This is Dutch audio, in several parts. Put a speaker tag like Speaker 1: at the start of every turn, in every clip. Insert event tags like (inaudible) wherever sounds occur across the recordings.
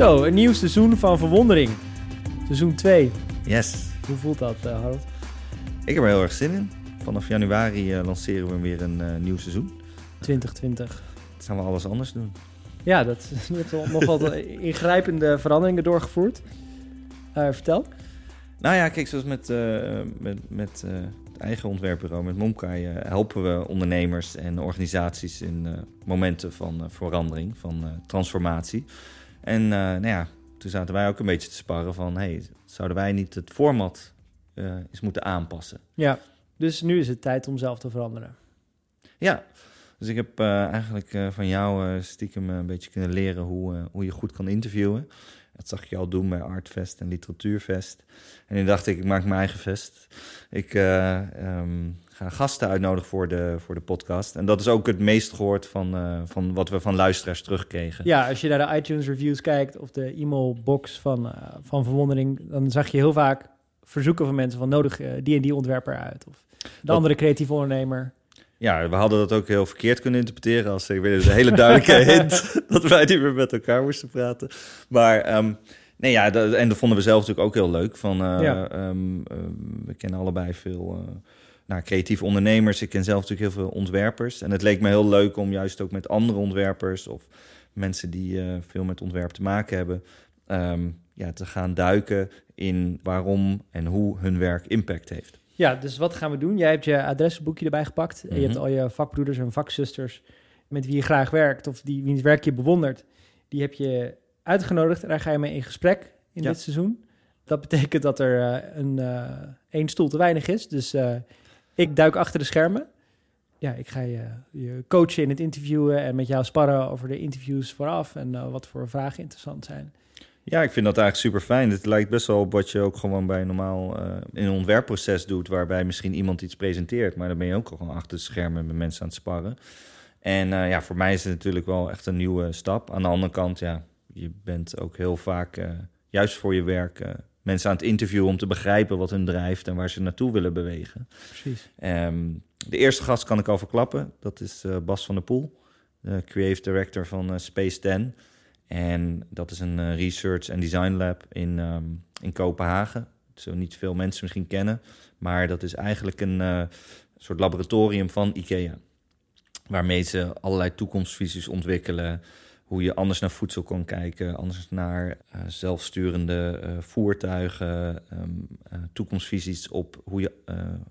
Speaker 1: Zo, een nieuw seizoen van Verwondering. Seizoen 2.
Speaker 2: Yes.
Speaker 1: Hoe voelt dat, uh, Harold?
Speaker 2: Ik heb er heel erg zin in. Vanaf januari uh, lanceren we weer een uh, nieuw seizoen.
Speaker 1: 2020.
Speaker 2: Dan gaan we alles anders doen.
Speaker 1: Ja, dat is (laughs) nog wat ingrijpende veranderingen doorgevoerd. vertel.
Speaker 2: Nou ja, kijk, zoals met, met, met het eigen ontwerpbureau, met Momkai, helpen we ondernemers en organisaties in momenten van verandering, van transformatie. En nou ja, toen zaten wij ook een beetje te sparren van... hey, zouden wij niet het format uh, eens moeten aanpassen?
Speaker 1: Ja, dus nu is het tijd om zelf te veranderen.
Speaker 2: Ja, dus ik heb uh, eigenlijk van jou stiekem een beetje kunnen leren hoe, hoe je goed kan interviewen. Dat zag je al doen bij Artfest en Literatuurfest. En toen dacht ik, ik maak mijn eigen fest. Ik um, ga gasten uitnodigen voor de, voor de podcast. En dat is ook het meest gehoord van, uh, van wat we van luisteraars terugkregen.
Speaker 1: Ja, als je naar de iTunes reviews kijkt of de e-mailbox van, uh, van Verwondering... dan zag je heel vaak verzoeken van mensen van nodig die en die ontwerper uit. Of de dat... andere creatieve ondernemer.
Speaker 2: Ja, we hadden dat ook heel verkeerd kunnen interpreteren als ik weet een hele duidelijke (laughs) hint dat wij niet meer met elkaar moesten praten. Maar um, nee, ja, dat, en dat vonden we zelf natuurlijk ook heel leuk. Van, uh, ja. um, uh, we kennen allebei veel uh, nou, creatieve ondernemers. Ik ken zelf natuurlijk heel veel ontwerpers. En het leek me heel leuk om juist ook met andere ontwerpers of mensen die veel met ontwerp te maken hebben, um, ja, te gaan duiken in waarom en hoe hun werk impact heeft.
Speaker 1: Ja, dus wat gaan we doen? Jij hebt je adresboekje erbij gepakt. En je hebt al je vakbroeders en vakzusters met wie je graag werkt of die wiens werk je bewondert. Die heb je uitgenodigd en daar ga je mee in gesprek in
Speaker 2: Ja.
Speaker 1: dit seizoen. Dat betekent dat er uh, een uh, één stoel te weinig is. Dus uh, ik duik achter de schermen. Ja, ik ga je, je coachen in het interviewen en met jou sparren over de interviews vooraf en wat voor vragen interessant zijn.
Speaker 2: Ja, ik vind dat eigenlijk super fijn. Het lijkt best wel op wat je ook gewoon bij normaal uh, in een ontwerpproces doet, waarbij misschien iemand iets presenteert, maar dan ben je ook gewoon achter de schermen met mensen aan het sparren. En uh, ja, voor mij is het natuurlijk wel echt een nieuwe stap. Aan de andere kant, ja, je bent ook heel vaak, uh, juist voor je werk, mensen aan het interviewen om te begrijpen wat hun drijft en waar ze naartoe willen bewegen.
Speaker 1: Precies.
Speaker 2: Um, de eerste gast kan ik al verklappen. Dat is Bas van der Poel, de creative director van Space 10. En dat is een uh, research en design lab in, um, in Kopenhagen. Zo niet veel mensen misschien kennen. Maar dat is eigenlijk een uh, soort laboratorium van IKEA. Waarmee ze allerlei toekomstvisies ontwikkelen. Hoe je anders naar voedsel kan kijken. Anders naar uh, zelfsturende voertuigen. Um, toekomstvisies op hoe, je,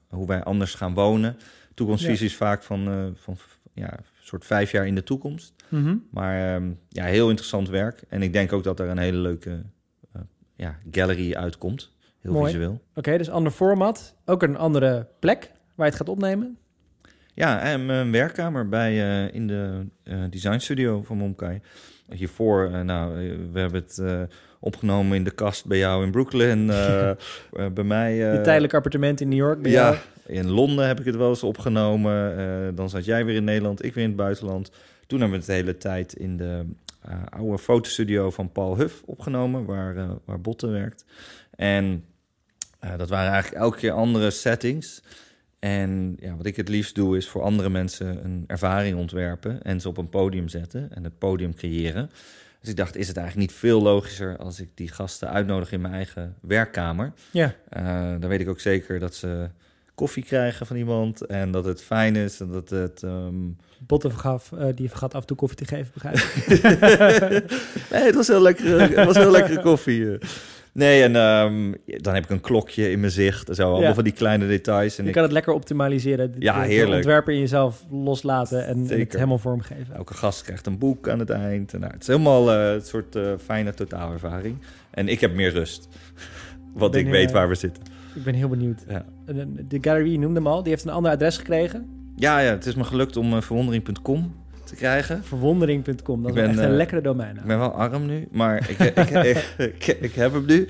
Speaker 2: hoe wij anders gaan wonen. Toekomstvisies ja. vaak van, van ja, soort vijf jaar in de toekomst.
Speaker 1: Mm -hmm.
Speaker 2: Maar um, ja, heel interessant werk. En ik denk ook dat er een hele leuke uh, ja, gallery uitkomt. Heel
Speaker 1: Mooi.
Speaker 2: visueel.
Speaker 1: Oké, okay, dus ander format. Ook een andere plek waar je het gaat opnemen.
Speaker 2: Ja, en mijn werkkamer bij, uh, in de uh, designstudio van Momkai. Hiervoor, uh, nou, we hebben het opgenomen in de kast bij jou in Brooklyn. (laughs) bij mij...
Speaker 1: Je tijdelijk appartement in New York bij
Speaker 2: ja,
Speaker 1: jou.
Speaker 2: In Londen heb ik het wel eens opgenomen. dan zat jij weer in Nederland, ik weer in het buitenland. Toen hebben we het de hele tijd in de uh, oude fotostudio van Paul Huff opgenomen, waar, uh, waar Botten werkt. En dat waren eigenlijk elke keer andere settings. En ja, wat ik het liefst doe, is voor andere mensen een ervaring ontwerpen en ze op een podium zetten en het podium creëren. Dus ik dacht, is het eigenlijk niet veel logischer als ik die gasten uitnodig in mijn eigen werkkamer?
Speaker 1: Ja.
Speaker 2: dan weet ik ook zeker dat ze koffie krijgen van iemand en dat het fijn is en dat het... Um...
Speaker 1: Botten vergaf, uh, die vergat af en toe koffie te geven, begrijp (laughs)
Speaker 2: nee, het was heel lekkere, het was heel lekkere koffie. Nee, en um, dan heb ik een klokje in mijn zicht. Zo, allemaal ja. van die kleine details. En
Speaker 1: je
Speaker 2: ik...
Speaker 1: kan het lekker optimaliseren.
Speaker 2: Ja,
Speaker 1: de,
Speaker 2: heerlijk.
Speaker 1: Ontwerper in jezelf loslaten en, en, het helemaal vormgeven.
Speaker 2: Elke gast krijgt een boek aan het eind. En nou, het is helemaal uh, een soort uh, fijne totaalervaring. En ik heb meer rust. Want ik weet waar we zitten.
Speaker 1: Ik ben heel benieuwd.
Speaker 2: Ja.
Speaker 1: De gallery, noemde hem al, die heeft een ander adres gekregen.
Speaker 2: Ja, ja het is me gelukt om uh, verwondering.com te krijgen.
Speaker 1: Verwondering.com, dat is ben, echt een uh, lekkere domein.
Speaker 2: Ik ben wel arm nu, maar (laughs) ik, ik, ik, heb hem nu.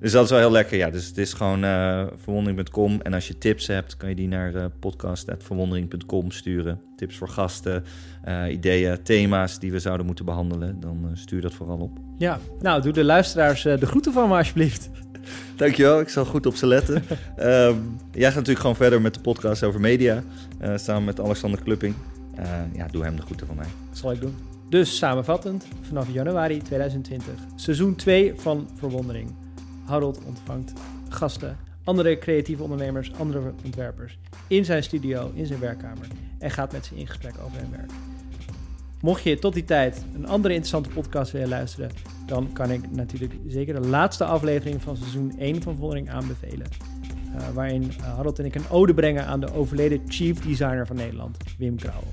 Speaker 2: Dus dat is wel heel lekker. Ja, dus het is gewoon uh, verwondering.com. En als je tips hebt, kan je die naar uh, podcast.verwondering.com sturen. Tips voor gasten, ideeën, thema's die we zouden moeten behandelen. Dan stuur dat vooral op.
Speaker 1: Ja, nou, doe de luisteraars de groeten van me alsjeblieft.
Speaker 2: Dankjewel, ik zal goed op ze letten. um, (laughs) jij gaat natuurlijk gewoon verder met de podcast over media. Uh, samen met Alexander Klupping. Uh, ja, doe hem de groeten van mij.
Speaker 1: Dat zal ik doen. Dus samenvattend, vanaf januari 2020, seizoen 2 van Verwondering. Harold ontvangt gasten, andere creatieve ondernemers, andere ontwerpers in zijn studio, in zijn werkkamer en gaat met ze in gesprek over hun werk. Mocht je tot die tijd een andere interessante podcast willen luisteren, dan kan ik natuurlijk zeker de laatste aflevering van seizoen 1 van Verwondering aanbevelen. Uh, waarin uh, Harold en ik een ode brengen aan de overleden chief designer van Nederland, Wim Krauwel.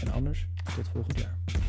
Speaker 1: En anders, tot volgend jaar.